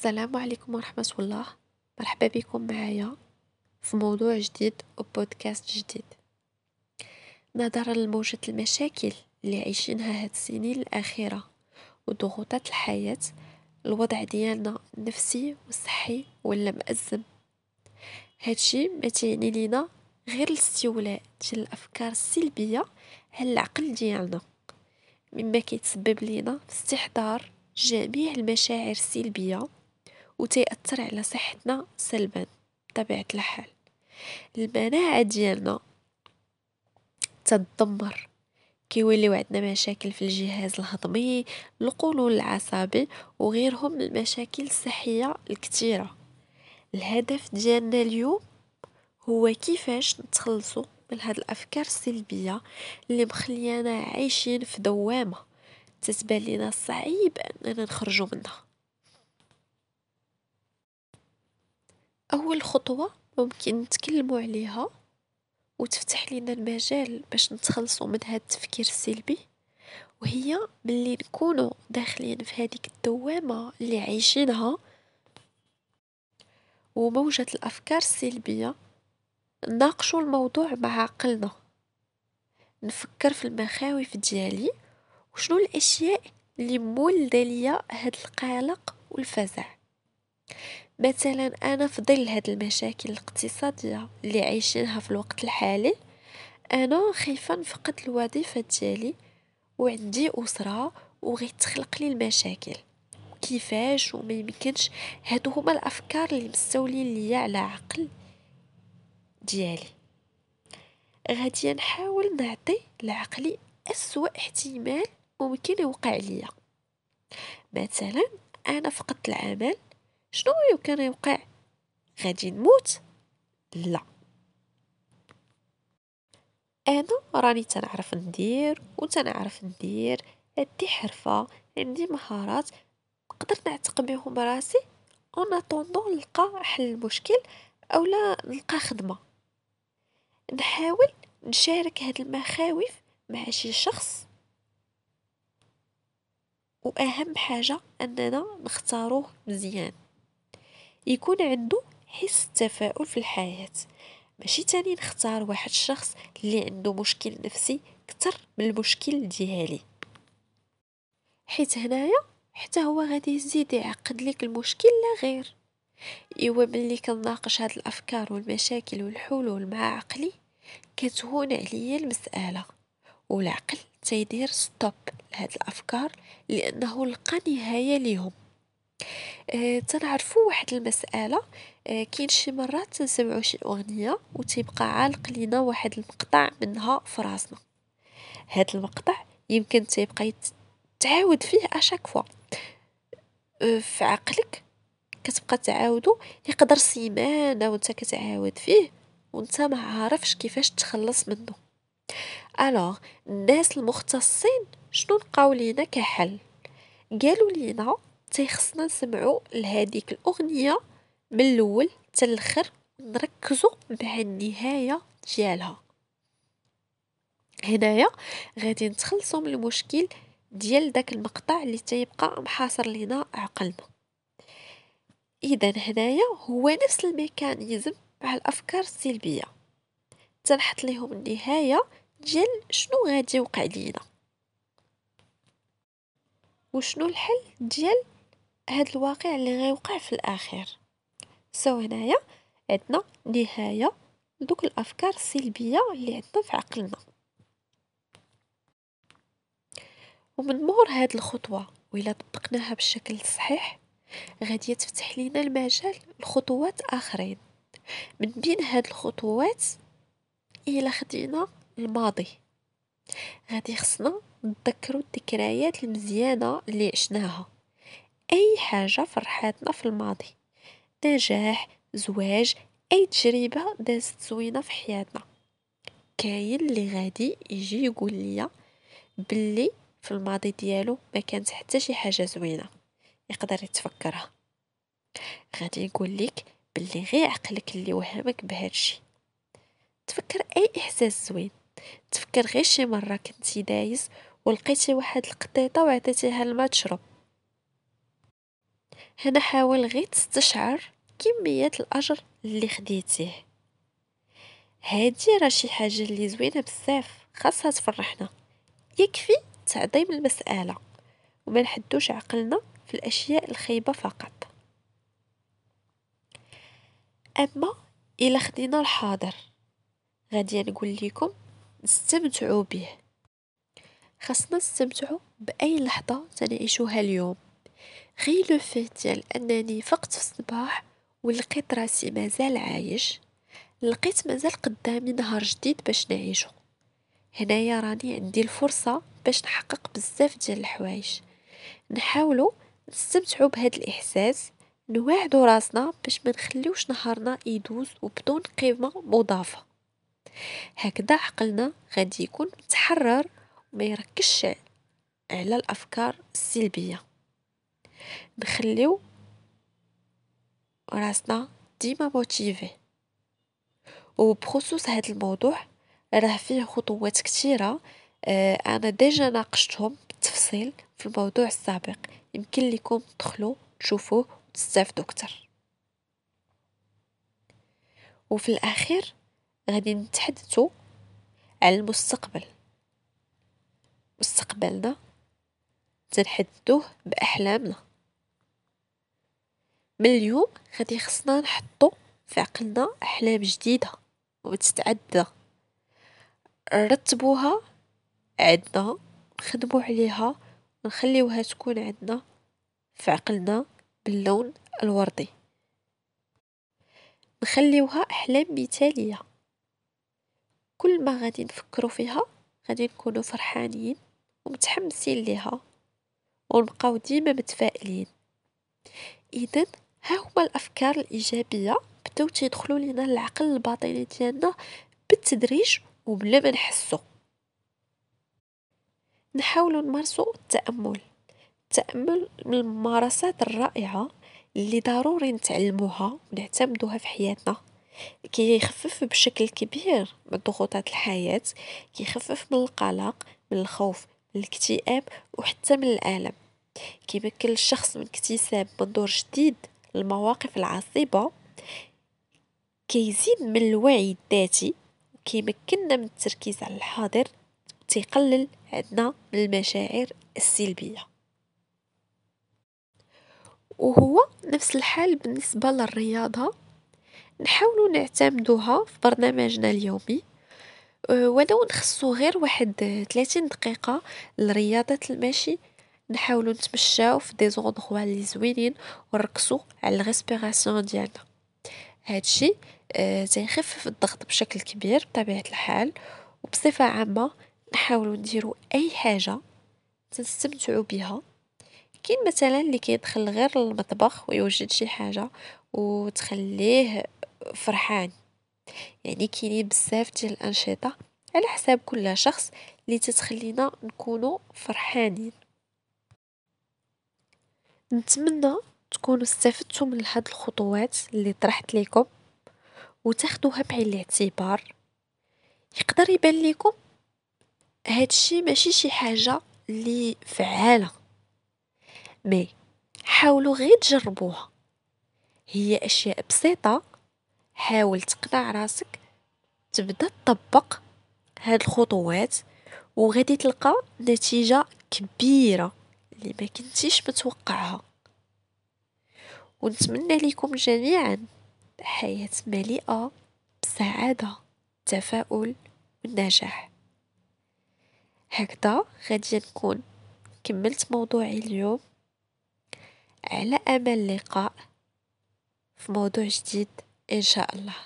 السلام عليكم ورحمة الله. مرحبا بكم معايا في موضوع جديد وبودكاست جديد. نظرا لموجة المشاكل اللي عايشينها هاد السنين الأخيرة وضغوطات الحياة الوضع ديالنا النفسي والصحي ولا مأزم هادشي ما تعني لينا غير الاستولاء ديال الأفكار السلبية على العقل ديالنا. مما كيتسبب لينا في استحضار جميع المشاعر السلبية وتيأثر على صحتنا سلبا بطبيعة الحال. المناعة ديالنا تدمر. كيوليو عندنا مشاكل في الجهاز الهضمي القولون العصبي وغيرهم من المشاكل الصحية الكثيرة الهدف ديالنا اليوم هو كيفاش نتخلصوا من هاد الأفكار السلبية اللي مخليانا عايشين في دوامة. تتبان لينا صعيب أننا نخرجوا منها. أول خطوة ممكن نتكلموا عليها وتفتح لنا المجال باش نتخلصوا من هاد التفكير السلبي وهي ملي نكونوا داخلين في هذيك الدوامة اللي عايشينها وموجة الأفكار السلبية نناقشوا الموضوع مع عقلنا. نفكر في المخاوف ديالي وشنو الأشياء اللي مولدة ليا هاد القلق والفزع. مثلا أنا في ظل هاد المشاكل الاقتصادية اللي عايشينها في الوقت الحالي أنا خايفة نفقد الوظيفة ديالي وعندي أسرة وغيتخلق لي المشاكل. كيفاش وما يمكنش؟ هادو هما الأفكار اللي مستولين ليا على عقل ديالي. غادي نحاول نعطي لعقلي أسوأ احتمال ممكن يوقع ليا. مثلا أنا فقدت العمل شنو يمكن يوقع؟ غادي نموت؟ لا. أنا راني تنعرف ندير وتنعرف ندير عندي حرفة عندي مهارات نقدر نعتق بهم راسي اون اتوندون نلقى حل المشكل اولا نلقى خدمة. نحاول نشارك هاد المخاوف مع شي شخص. واهم حاجة أننا نختاروه مزيان. يكون عنده حس التفاؤل في الحياة. ماشي تاني نختار واحد الشخص اللي عنده مشكل نفسي كتر من المشكل ديالي حيت هنايا حتى هو غادي يزيد يعقد لك المشكل لا غير. إيوا ملي كنناقش هاد الأفكار والمشاكل والحلول مع عقلي كتهون عليا المسألة. والعقل تيدير stop لهاد الأفكار لأنه لقى نهاية ليهم. أه تنعرفوا واحد المسألة. أه كاين شي مرات تنسمعوا شي أغنية وتيبقى عالق لينا واحد المقطع منها في راسنا. هاد المقطع يمكن تيبقى تعاود فيه à chaque fois أه في عقلك كتبقى تعاودو يقدر سيمانة وانت كتعاود فيه وانت ما عارفش كيفاش تخلص منه alors الناس المختصين شنو لقاو لينا كحل؟ قالوا لينا تيخصنا نسمعوا لهاديك الأغنية من الأول حتى الآخر نركزوا مع النهاية ديالها. هنايا غادي نتخلصوا من المشكل ديال داك المقطع اللي تيبقى محاصر لينا عقلنا إذا هنايا هو نفس الميكانيزم مع الأفكار السلبية. تنحط لهم النهاية ديال شنو غادي يوقع لينا. وشنو الحل ديال هاد الواقع اللي غيوقع في الاخير so هنايا عندنا نهاية لدوك الأفكار السلبية اللي عندنا في عقلنا. ومن مور هاد الخطوة وإلا طبقناها بالشكل الصحيح غادي تفتح لينا المجال لخطوات آخرين. من بين هاد الخطوات إلا خدينا الماضي. غادي خصنا نتذكروا الذكريات المزيانة اللي عشناها. أي حاجة فرحاتنا في الماضي. نجاح زواج أي تجربة دازت زوينة في حياتنا. كاين اللي غادي يجي يقول لي باللي في الماضي ديالو ما كانت حتى شي حاجة زوينة. يقدر يتفكرها. غادي يقول لك باللي غير عقلك اللي وهمك بهادشي تفكر أي إحساس زوين. تفكر غير شي مرة كنتي دايز ولقيتي واحد القطيطة وعطيتيها الماء تشرب. هنا حاول غير تستشعر كمية الأجر اللي خديتيه. هادي راه شي حاجة اللي زوينة بزاف خاصها تفرحنا. يكفي تعظيم المسألة وما نحدوش عقلنا في الأشياء الخايبة فقط. أما إلا خدينا الحاضر غادي نقول لكم نستمتعوا به. خاصنا نستمتعوا بأي لحظة تنعيشوها اليوم. غير لو فيت ديال أنني فقت في الصباح ولقيت راسي مازال عايش لقيت مازال قدامي نهار جديد باش نعيشو هنايا راني عندي الفرصة باش نحقق بزاف ديال الحوايج. نحاولوا نستمتعوا بهذا الإحساس نواعدوا راسنا باش ما نخليوش نهارنا يدوز وبدون قيمة مضافة. هكذا عقلنا غادي يكون متحرر وما يركزش على الأفكار السلبية. نخليو راسنا ديما موتيفي. وبخصوص هذا الموضوع راه فيه خطوات كثيره آه أنا ديجا ناقشتهم بالتفصيل في الموضوع السابق. يمكن لكم تدخلوا تشوفوه وتستافدوا أكثر وفي الأخير غادي نتحدثوا على المستقبل. مستقبلنا تنحددوه بأحلامنا. من اليوم غادي خصنا نحطو في عقلنا احلام جديدة وتتعدى رتبوها عندنا نخدمو عليها ونخليوها تكون عندنا في عقلنا باللون الوردي. نخليوها احلام مثالية. كل ما غادي نفكرو فيها غادي نكونو فرحانين ومتحمسين ليها ونبقاو ديما متفائلين. اذا ها هما الأفكار الإيجابية. بداو تيدخلوا لينا العقل الباطني ديالنا بالتدريج وبلا ما نحسو. نحاولوا نمارسوا التأمل. التأمل من الممارسات الرائعة اللي ضروري نتعلموها ونعتمدوها في حياتنا. كيخفف بشكل كبير من ضغوطات الحياة كيخفف من القلق من الخوف من الاكتئاب وحتى من الألم. كيمكن الشخص من اكتساب منظور جديد للمواقف العصيبة. كيزيد من الوعي الذاتي وكيمكننا من التركيز على الحاضر تيقلل عندنا من المشاعر السلبية. وهو نفس الحال بالنسبة للرياضة. نحاولوا نعتمدوها في برنامجنا اليومي. أه، ولو نخصو غير واحد 30 دقيقة لرياضة المشي نحاولوا نتمشاو في دي زوندغوا اللي زوينين ونركزوا على الريسبيراسيون ديالنا. هادشي أه تيخفف الضغط بشكل كبير بطبيعة الحال وبصفة عامة نحاولوا نديروا أي حاجة تستمتعوا بها كاين مثلا اللي كيدخل غير للمطبخ ويوجد شي حاجة وتخليه فرحان. يعني كاينين بزاف ديال الأنشطة على حساب كل شخص اللي تتخلينا نكونوا فرحانين. نتمنى تكونوا استفدتوا من هاد الخطوات اللي طرحت لكم وتاخدوها بعين الاعتبار يقدر يبان لكم هادشي ماشي شي حاجة اللي فعالة مي حاولوا غير تجربوها. هي أشياء بسيطة حاول تقنع راسك تبدأ تطبق هاد الخطوات وغادي تلقى نتيجة كبيرة. اللي ما كنتيش متوقعها. ونتمنى لكم جميعا حياة مليئة بسعادة تفاؤل والنجاح هكذا غادي نكون كملت موضوعي اليوم. على أمل اللقاء في موضوع جديد إن شاء الله.